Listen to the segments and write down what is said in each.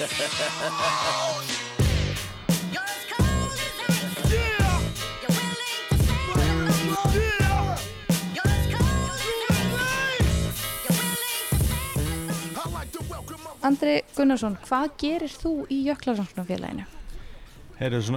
Andri Gunnarsson, hvað gerir þú í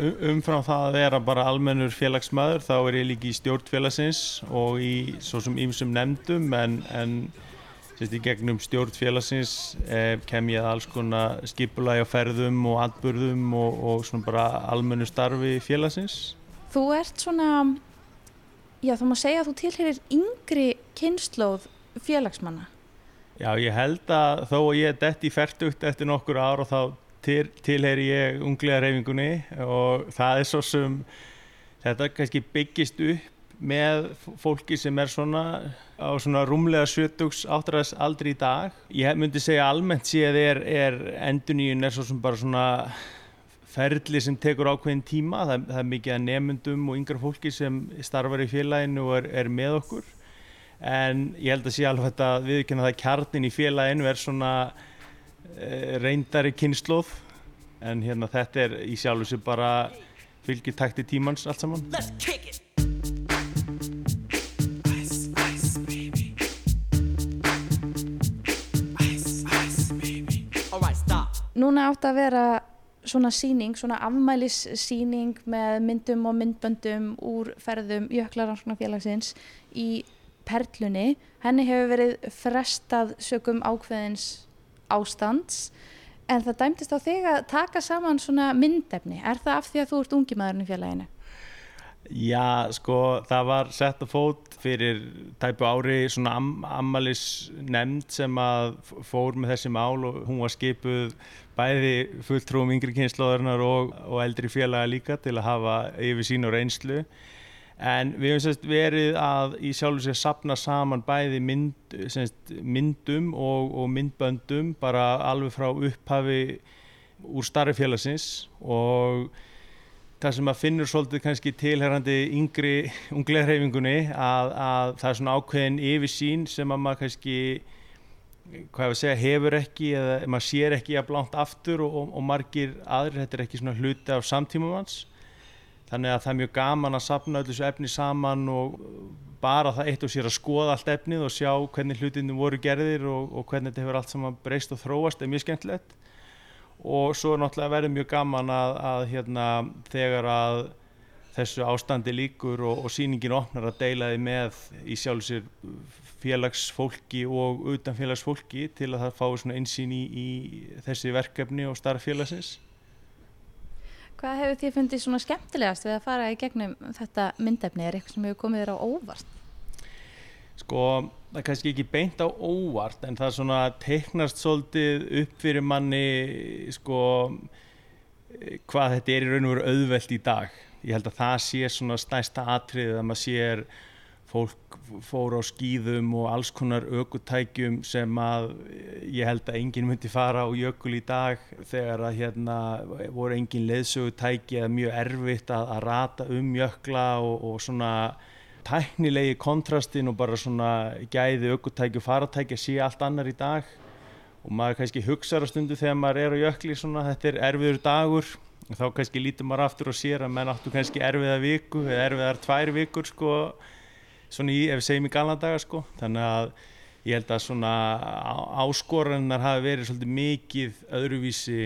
um- umfram það að vera bara almennur félagsmaður þá er ég líka í stjórn félagsins og í svo sem ýmsum nefndum en, en sérst, í gegnum stjórn félagsins eh, kem ég að alls konar skipulagi á ferðum og atburðum og, og svona bara almennu starfi félagsins. Þú ert svona, já þú má segja að þú tilherir yngri kynnslóð félagsmanna. Já, ég held að þó að ég er dett í færtugt eftir nokkur ár og þá til, tilheyri ég unglega reyfingunni og það er svo sem þetta kannski byggist upp með fólki sem er svona á svona rúmlega 70 áttræðs aldrei í dag. Ég myndi segja almennt séð er, er enduníun er svo sem bara svona ferli sem tekur ákveðin tíma. Það, það er mikið að nemyndum og yngra fólki sem starfar í félaginu og er, er með okkur en ég held að sé alveg þetta viðkynna það kjarnin í félaginu er svona e, reyndari kynnslóð en hérna þetta er í sjálfu sér bara fylgir takti tímans allt saman stop. Núna átt að vera svona síning, svona afmælissíning með myndum og myndböndum úr ferðum Jöklarrannsóknarfélagsins í Perlunni. Henni hefur verið frestað sögum ákveðins ástands en það dæmtist á þig að taka saman svona myndefni. Er það af því að þú ert ungi maðurinn í félaginu? Já, sko, það var sett að fót fyrir tæpu ári svona am ammalis nefnd sem að fór með þessi mál og hún var skipuð bæði fulltrúum yngri kynnslóðarinnar og, og eldri félaga líka til að hafa yfir sín og reynslu. En við hefum sérst verið að í sjálfu sér sapna saman bæði mynd, sérst, myndum og, og myndböndum bara alveg frá upphafi úr starri félagsins og það sem að finnur svolítið kannski tilherrandi yngri unglega hreyfingunni að, að það er svona ákveðin yfirsýn sem að maður kannski hvað ég að segja, hefur ekki eða maður sér ekki að blánt aftur og, og, og margir aðrir, þetta er ekki svona hluti af samtímamanns þannig að það er mjög gaman að sapna öllu þessu efni saman og bara það eitt og sér að skoða allt efnið og sjá hvernig hlutinni voru gerðir og, og hvernig þetta hefur allt saman breyst og þróast er mjög skemmtilegt og svo er náttúrulega verið mjög gaman að, að hérna, þegar að þessu ástandi líkur og, og sýningin opnar að deila því með í sjálf sér félagsfólki og utan félagsfólki til að það fái svona einsýn í, í þessi verkefni og starf félagsins. Hvað hefur þið fundið svona skemmtilegast við að fara í gegnum þetta myndefni? Er eitthvað sem hefur komið þér á óvart? Sko, það er kannski ekki beint á óvart en það er svona teiknast svolítið upp fyrir manni sko hvað þetta er í raun og veru auðvelt í dag. Ég held að það sé svona stæsta atriðið að maður sér fólk fór á skýðum og alls konar ökutækjum sem að ég held að enginn myndi fara á jökul í dag þegar að hérna voru engin leðsögutæki eða mjög erfitt að, að rata um jökla og, og svona tæknilegi kontrastin og bara svona gæði ökutæki og faratæki sé allt annar í dag. Og maður kannski hugsaður stundu þegar maður er á jökli svona þetta er erfiður dagur og þá kannski lítur maður aftur og sér að menn áttu kannski erfiða viku eða erfiðar tvær vikur sko svona í, ef við segjum í galna daga sko. Þannig að ég held að svona áskorannar hafi verið svolítið mikið öðruvísi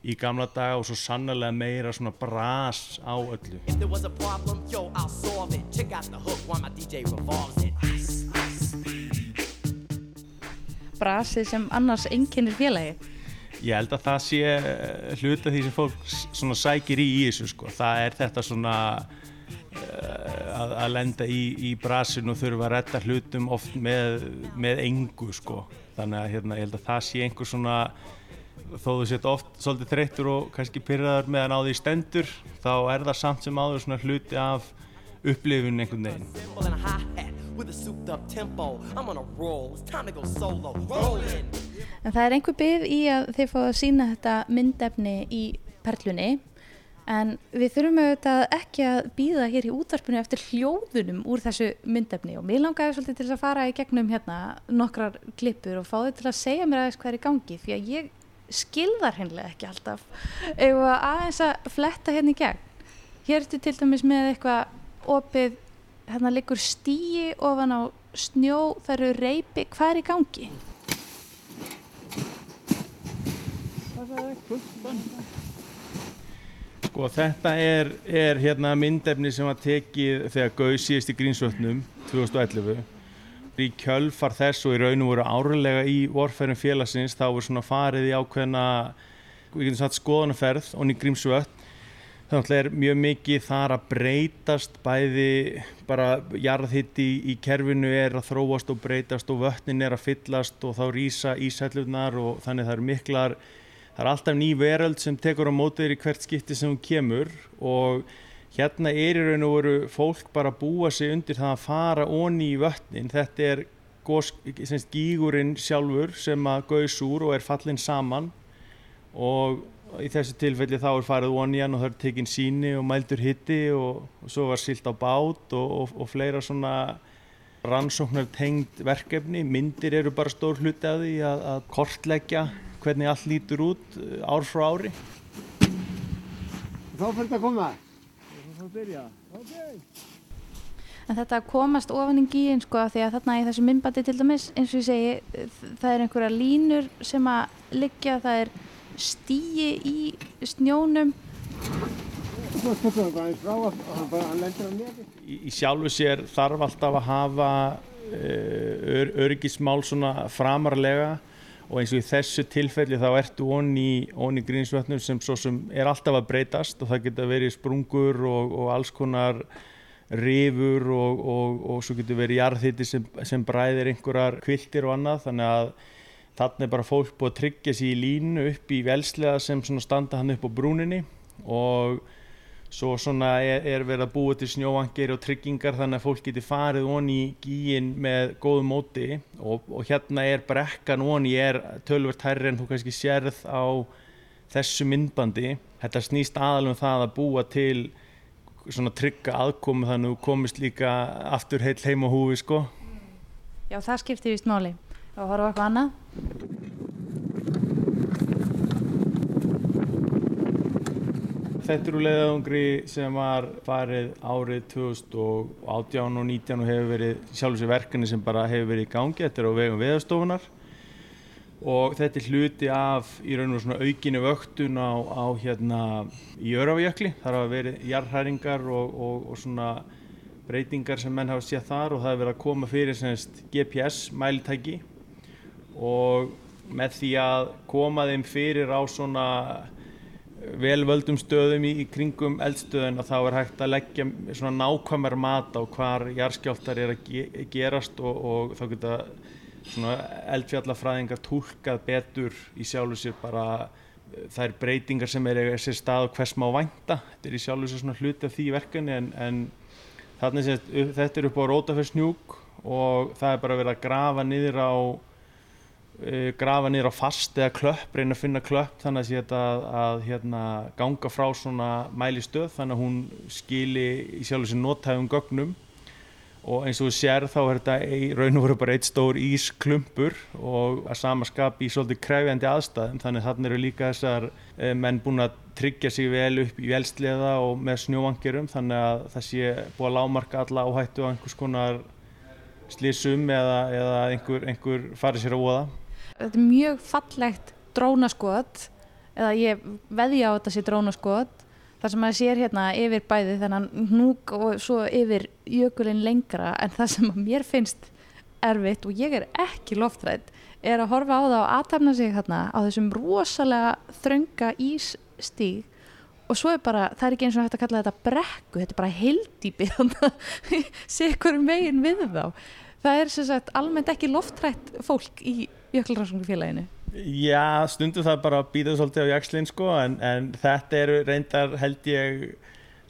í gamla daga og svo sannlega meira svona bras á öllu problem, yo. Ice, ice, baby. Brasið sem annars einkennir félagi. Ég held að það sé eh, hluti af því sem fólk svona sækir í í þessu sko. Það er þetta svona uh, að, að lenda í, í brasinu og þurfa að redda hlutum oft með, með engu sko. Þannig að hérna, ég held að það sé einhver svona þó þú sett oft svolítið þreyttur og kannski pyrraðar meðan á því stendur þá er það samt sem áður svona hluti af upplifun einhvern veginn. En það er einhver byggð í að þið fáið að sína þetta myndefni í perlunni. En við þurfum auðvitað ekki að býða hér í útvarpinu eftir hljóðunum úr þessu myndefni. Og mér langaði svolítið til að fara í gegnum hérna nokkrar klippur og fá þau til að segja mér aðeins hvað er í gangi. Því að ég skilðar hennilega ekki alltaf eða aðeins að fletta hérna í gegn hér ertu til dæmis með eitthvað opið hérna liggur stíi ofan á snjó það eru reypi, hvað er í gangi? Sko þetta er, er hérna myndefni sem var tekið þegar Gauð síðist í Grínsvötnum 2011. Í kjölfar þess og í raun og voru árlega í vorferðin félagsins þá voru svona farið í ákveðna, við getum sagt skoðanaferð og í Grímsvötn. Þannig er mjög mikið þar að breytast bæði bara jarðhitti í kerfinu er að þróast og breytast og vötnin er að fyllast og þá rýsa ísællunar og þannig það eru miklar það er alltaf ný veröld sem tekur á mótið í hvert skipti sem hún kemur og hérna er í raun og veru fólk bara að búa sig undir það að fara onni í vötnin. Þetta er gos, semst, gígurinn sjálfur sem að gaus úr og er fallin saman. Og í þessu tilfelli þá er farið onni hann og það er tekinn síni og mældur hitti og, og svo var silt á bát og, og, og fleira svona rannsóknar tengd verkefni. Myndir eru bara stór hluti af því að, að kortleggja hvernig allt lítur út uh, ár frá ári. Þá fyrir þetta að koma. Þá fyrir byrja. Ok. En þetta að komast ofan í gíin sko því að þarna í þessu myndbandi til dæmis eins og ég segi það er einhverja línur sem að liggja það er stíi í snjónum Svo stökkum við bara eins frá og hann, bara, lendur á neti. í, í sjálfu sér þarf alltaf að hafa uh, ör, öryggismál svona framarlega og eins og í þessu tilfelli þá ertu onni, onni grínsvötnum sem svo sem er alltaf að breytast og það geta verið sprungur og, og alls konar rifur og, og, og svo getur verið jarðhiti sem, sem bræðir einhverjar kviltir og annað. Þannig að þannig er bara fólk búið að tryggja sér í línu upp í velslega sem standa hann upp á brúninni. Og svo svona er, er verið að búa til snjóangir og tryggingar þannig að fólk geti farið onni í gíin með góðu móti. Og, og hérna er brekkan onni er tölvert hærri en þú kannski sérð á þessu myndbandi. Þetta snýst aðalum það að búa til svona trygga aðkomu þannig að þú komist líka aftur heill heim á húfi sko. Já það skiptir vist máli. Og horfa eitthvað annað Þetta eru leiðangri sem var farið árið 2018 og 19 og hefur verið sjálfsög verkefni sem bara hefur verið í gangi. Þetta er á vegum veðastofunar og þetta er hluti af í raun og svona aukinni vöktun á, á hérna í Örafajökli. Það hafa verið jarðhæringar og, og, og svona breytingar sem menn hafa séð þar og það hefur verið að koma fyrir semst GPS mælitæki og með því að koma þeim fyrir á svona velvöldum stöðum í, í kringum eldstöðun og þá er hægt að leggja svona nákvæmar mat á hvar jarðskjálftar er að ge gerast og, og þá geta svona eldfjallafræðingar tólkað betur í sjálfu sér bara þær breytingar sem er sér stað og hvers má vænta. Þetta er í sjálfu sér svona hluti af því verkefni en, en þannig að þetta er upp á Rótafellsnjúk og það er bara verið að grafa niður á grafa niður á fast eða klöpp, reyna að finna klöpp þannig að þetta að, hérna, ganga frá svona mælistöð þannig að hún skili í sjálf þessi nótæfum gögnum. Og eins og þú sér þá er þetta í raun og veru bara eitt stór ísklumpur og að sama skap í svolítið krefjandi aðstæðum. Þannig að þannig eru líka þessar eh, menn búin að tryggja sig vel upp í velsliða og með snjóangerum. Þannig að það sé búið að lámarka alla áhættu á einhvers konar slísum eða, eða einhver, einhver farið sér að voða Þetta er mjög fallegt drónaskot eða ég veðja á þetta sé drónaskot þar sem maður sér hérna yfir bæði þennan hnúk og svo yfir jökulinn lengra en það sem að mér finnst erfitt og ég er ekki loftrætt er að horfa á það og aðtæmna sig hérna á þessum rosalega þrönga ísstíg. Og svo er bara, það er ekki eins og hægt að kalla þetta brekku, þetta er bara heildýpi sé ykkur megin við þá. Það er sem sagt almennt ekki loftrætt fólk í jökulrannsóknarfélaginu Já, stundum það bara að býta svolítið á jakslinn sko en, en þetta eru reyndar held ég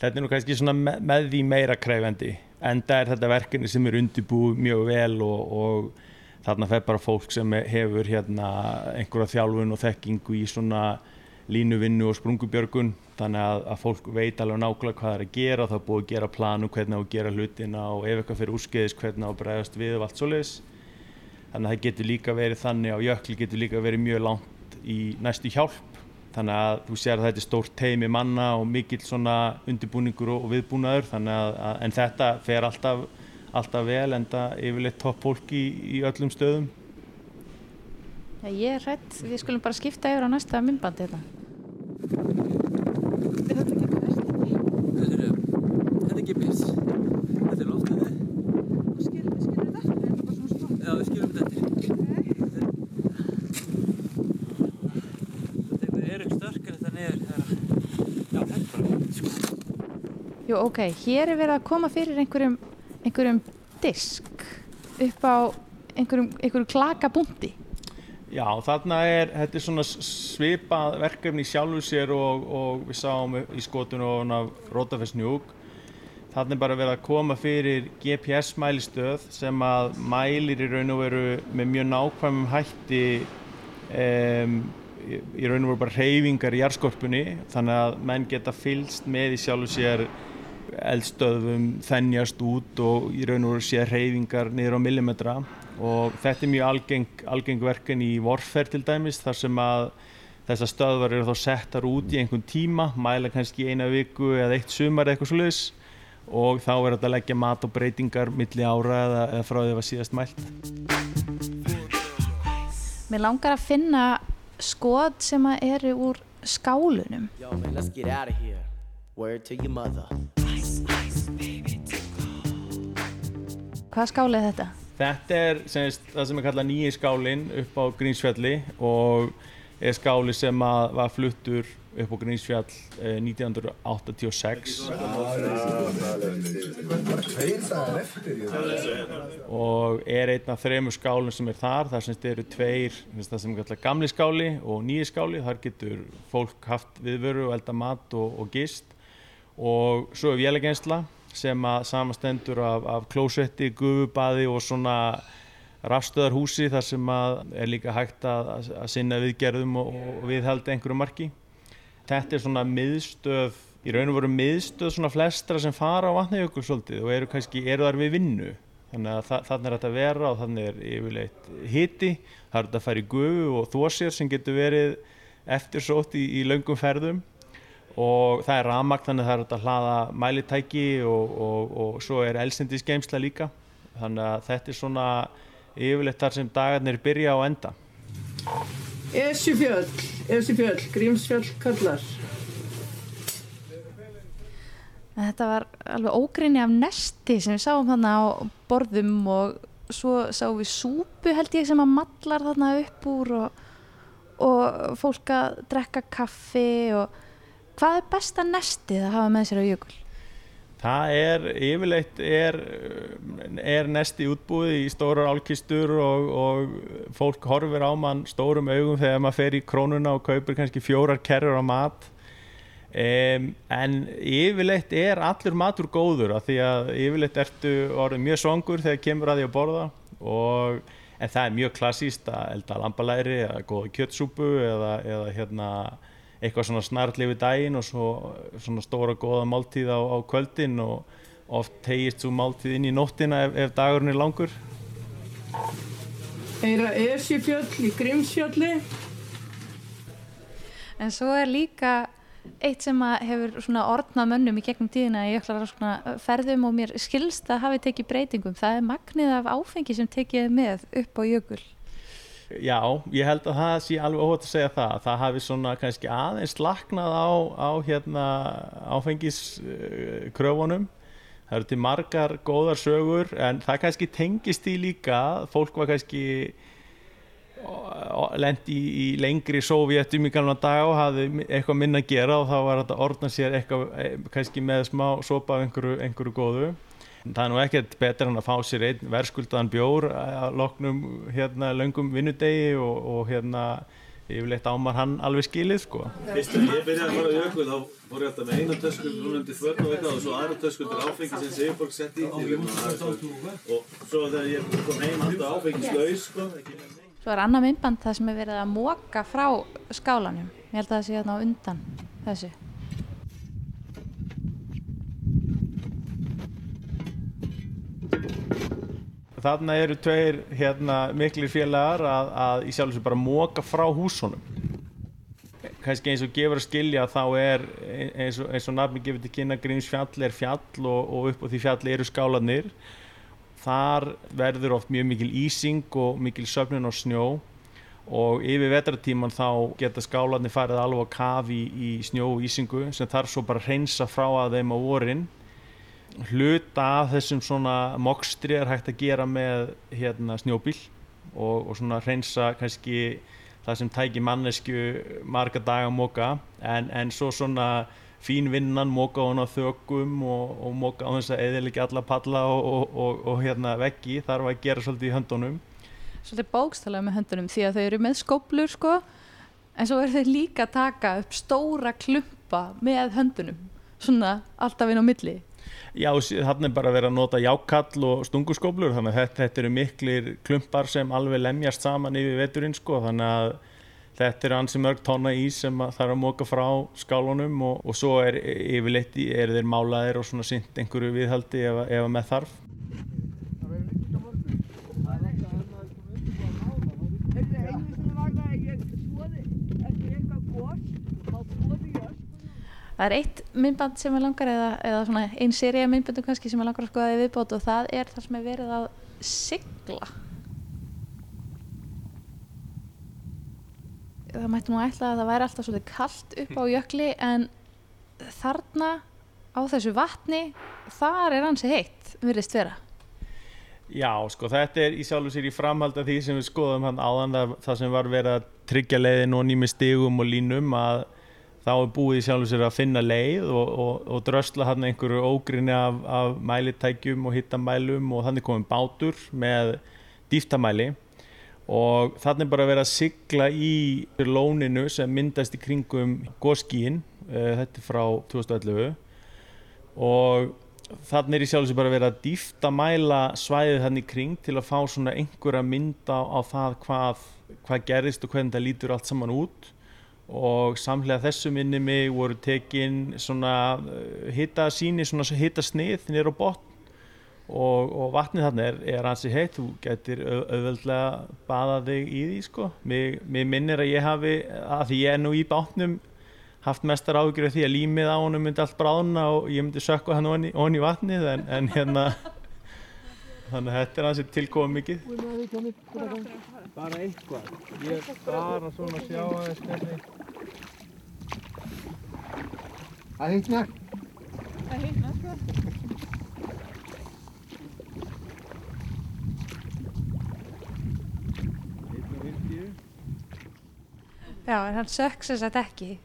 þetta er nú kannski svona með, með því meira kræfandi enda er þetta verkefni sem er undirbúið mjög vel og, og þarna fer bara fólk sem hefur hérna einhverja þjálfun og þekkingu í svona línuvinnu og sprungubjörgun. Þannig að, að fólk veit alveg nákvæmlega hvað það er að gera það er búið að gera planu hvernig á að gera hlutina og ef eitthvað fyrir úrskeiðis hvernig á að bregðast við og allt svoleiðis þannig að það getur líka verið þannig á jökli getur líka verið mjög langt í næstu hjálp. Þannig að þú sér að þetta er stórt teimi manna og mikill svona undirbúningur og, viðbúnaður. Þannig að, að en þetta fer alltaf, alltaf vel enda yfirleitt topp fólk í, í öllum stöðum. Ég er hrætt, við skulum bara skipta yfir á næsta myndbandi. Þetta er, þetta er GPS. Þetta er loftið. Já, við skilum þetta. Þetta er ekki sterkar þetta niður. Já, þetta er bara gott, sko. Jú, ok, hér er verið að koma fyrir einhverjum, einhverjum disk upp á einhverjum, einhverjum klakabúndi. Já, þarna er, þetta er svona svipað verkefni sjálfu sér og, og við sáum í skotun og af Rótafessnjúk. Þarna er bara verið að koma fyrir GPS mælistöð sem að mælir í raun og veru með mjög nákvæmum hætti um, í raun og veru bara reyfingar í jarðskorpunni þannig að menn geta fylst með í sjálfu sér eldstöðum þennjast út og í raun og veru sé reyfingar niður á millimetra og þetta er mjög algeng, algeng verkefni í Warfare til dæmis þar sem að þessar stöðvar eru þá settar út í einhvern tíma, mæla kannski eina viku eða eitt sumar eða eitthvað svoleiðis og þá er þetta að leggja mat og breytingar milli ára eða, eða frá því að það var síðast mælt. Mér langar að finna skot sem að eru úr skálunum. Yo, man, Hvaða skáli er þetta? Þetta er semst, það sem er kallað nýji skálin upp á Grímsfjalli og er skáli sem var fluttur upp á Grímsfjall eh, 1986 og er einn af þremur skálum sem er þar. Þar sem eru tveir semst, sem gamli skáli og nýji skáli. Þar getur fólk haft viðvöru og elda mat og, og gist. Og svo er vélegensla sem að samastendur af, af klósetti, gufubaði og svona rafstöðarhúsi þar sem að er líka hægt að, að, sinna viðgerðum og, og viðhaldi einhverju marki. Þetta er svona miðstöð, í raun og veru miðstöð svona flestra sem fara á vatnajökul svolítið og eru kannski, eru þar við vinnu. Þannig að þa þannig er þetta að vera og þannig er yfirleitt hiti, það er þetta að fara í gufu og þósir sem getur verið eftirsótt í, í löngum ferðum og það er ramagt þannig að það er hægt að hlaða mælitæki og, og, og svo er elsendisgeimsla líka þannig að þetta er svona yfirleitt þar sem dagarnir byrja og enda Esjufjöll, Esjufjöll, Grímsfjöll kallar. Þetta var alveg ógrinni af nesti sem við sáum þarna á borðum og svo sáum við súpu held ég sem að mallar þarna upp úr og, og fólk að drekka kaffi og hvað er besta nestið að hafa með sér á jökul? Það er yfirleitt er, er nesti útbúið í stórar álkistur og, og fólk horfir á mann stórum augum þegar maður fer í krónuna og kaupir kannski fjórar kerrur á mat um, en yfirleitt er allur matur góður af því að yfirleitt ertu orðið mjög svangur þegar kemur að því að borða og en það er mjög klassíst að elda lambalæri eða góða kjötsúpu eða, eða hérna eitthvað svona snarli við daginn og svo svona stóra góða máltíð á, á kvöldin og oft tegist svo máltíð inn í nóttina ef, ef dagurinn er langur. Eira Esjufjöll í Grímsfjalli. En svo er líka eitt sem að hefur svona orðnað mönnum í gegnum tíðina í svona ferðum og mér skilst að hafi tekið breytingum. Það er magnið af áfengi sem tekið er með upp á jökul. Já, ég held að það sé alveg óhætt að segja það. Það hafi svona kannski aðeins laknað á, á hérna áfengiskröfunum. Það eru til margar góðar sögur en það kannski tengist í líka. Fólk var kannski lendi í, í lengri sovjetum í gamla dag og hafði eitthvað minna að gera og þá var þetta að ordna sér eitthvað eh, kannski með smá sopa af einhverju, einhverju góðu. Það er nú ekkert betur en að fá sér einn verðskuldaðan bjór að loknum hérna löngum vinnudegi og, og hérna yfirleitt ámar hann alveg skilið sko. Fyrst þegar ég byrjaði að fara á jökul þá voru ég alltaf með eina tösku núnandi þvörn og eitthvað og svo aðra tösku til áfengi sem Sigurborg setti í því og svo þegar ég kom heim alltaf áfengislaus sko. Svo er annað myndband það sem er verið að móka frá skálanum. Ég held að það sé hérna á undan þessu. Þarna eru tveir hérna, miklir félagar að, að í sjálf sem bara móka frá húsunum. Kannski eins og gefur að skilja þá er eins og, eins og nafni gefur til kynna Grímsfjall er fjall og, og upp á því fjalli eru skálanir þar verður oft mjög mikil ísing og mikil söfnun á snjó og yfir vetratíman þá geta skálanir farið alveg á kaf í, í snjó og ísingu sem þarf svo bara að hreinsa frá að þeim á vorin hluta af þessum svona mokstri er hægt að gera með hérna, snjóbíl og, og svona hreinsa kannski það sem tæki mannesku marga daga móka en, en svo svona fín vinnan móka á þökum og, og móka á þess að eðilegja alla palla og, og, hérna veggi þarf að gera svolítið í höndunum. Svolítið bókstælega með höndunum því að þau eru með skóplur sko en svo eru þau líka að taka upp stóra klumpa með höndunum svona alltaf inn á milli Já, þannig er bara verið að nota jákall og stungurskóplur þannig að þetta, þetta eru miklir klumpar sem alveg lemjast saman yfir veturinn sko þannig að þetta eru ansi mörg tonna ís sem að þarf að móka frá skálunum og, og svo er yfirleitt eru þeir málaðir og svona sint einhverju viðhaldi ef, ef með þarf Það er eitt myndband sem er langar eða, eða svona ein seria myndbandum kannski sem er langar að skoða í viðbót og það er það sem er verið að sigla. Það mætti nú ætla að það væri alltaf svolítið kallt upp á jökli en þarna á þessu vatni þar er hansi heitt, virðist vera. Já, sko, þetta er í sjálfu sér í framhald af því sem við skoðum hann áðan það sem var verið að tryggja leiðin og nými stigum og línum að þá er búið í sjálfu sér að finna leið og, og, og drösla hann einhverju ógrinni af, af mælitækjum og hittamælum og þannig komið bátur með dýftamæli. Og þannig bara verið að sigla í lóninu sem myndast í kringum góskíin, uh, þetta er frá 2011 og þannig er í sjálf sem bara verið að dýfta mæla svæðið þannig kring til að fá svona einhverja mynda á það hvað, hvað gerðist og hvernig það lítur allt saman út og samhlega þessu minni mig voru tekin svona hitta síni, svona hitta snið nýr á botn og, og vatnið þarna er, er ansi heitt, þú getur au- auðveldlega baða þig í því sko. Mér, mér minnir að ég hafi, að því ég er nú í bátnum haft mestar af því að límið á honum myndi allt bráðna og ég myndi sökka hann onni, onni vatnið en, en hérna þannig að þetta er hansi tilkomið mikið. Bara eitthvað. Ég bara svona sjá aðeins hvernig Það hittnar. Já, en hann sökk sem sagt ekki.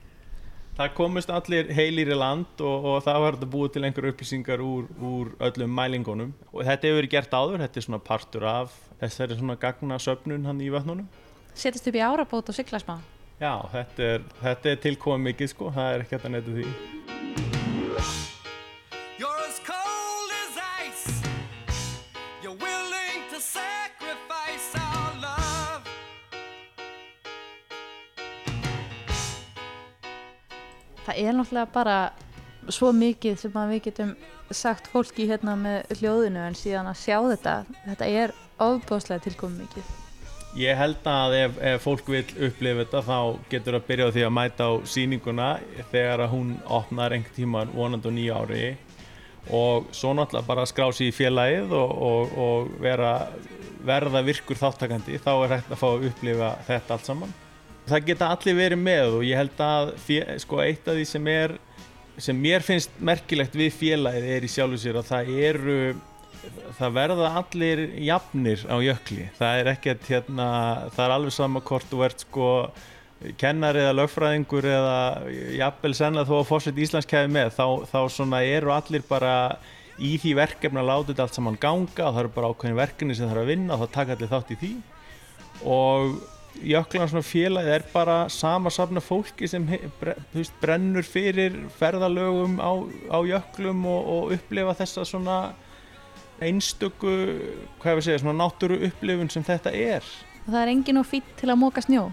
Það komist allir heilir í land og, og það var þetta búið til einhver upplýsingar úr, úr öllum mælingunum og þetta hefur verið gert áður, þetta er svona partur af þessari svona gagna söfnun hann í vatnunum. Setjast upp í árabót og sigla smá. Já, þetta er, þetta er tilkomið mikið sko, það er ekki að neyta því. Náttúrulega bara svo mikið sem við getum sagt fólki hérna með hljóðinu en síðan að sjá þetta, þetta er ofbóðslega tilkomið mikið. Ég held að ef, ef fólk vil upplifa þetta þá getur að byrja á því að mæta á sýninguna þegar að hún opnar einhvern tíman vonandi á nýju ári og svo náttúrulega bara skrá sig í félagið og, og, og vera, verða virkur þáttakandi þá er hægt að fá að upplifa þetta allt saman. Það geta allir verið með og ég held að sko, eitt af því sem er sem mér finnst merkilegt við félagið er í sjálfu sér að það eru það verða allir jafnir á jökli. Það er ekkert hérna það er alveg sama hvort þú ert sko kennar eða lögfræðingur eða jafnvel senna þó að fórsett Íslands kæði með þá, þá svona eru allir bara í því verkefni að láta þetta allt saman ganga það eru bara ákveðin verkefni sem það er að vinna og þá taka allir þátt í því. Og Jöklan svona félagið er bara sama safna fólki sem bre, veist, brennur fyrir ferðalögum á, á jöklum og, og upplifa þessa svona einstöku, hvað að segja, svona náttúru upplifun sem þetta er. Og það er engin og fýtt til að móka snjó.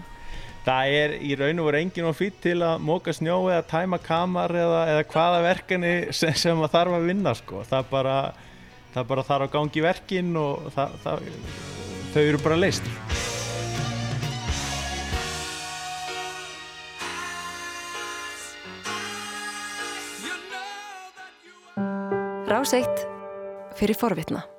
Það er í raun og veru engin og fýtt til að móka snjó eða tæma kamar eða, eða hvaða verkefni sem, sem maður þarf að vinna sko. Það bara, það bara þarf að gangi verkin og það, það, þau eru bara leist. Rás eitt fyrir forvitna.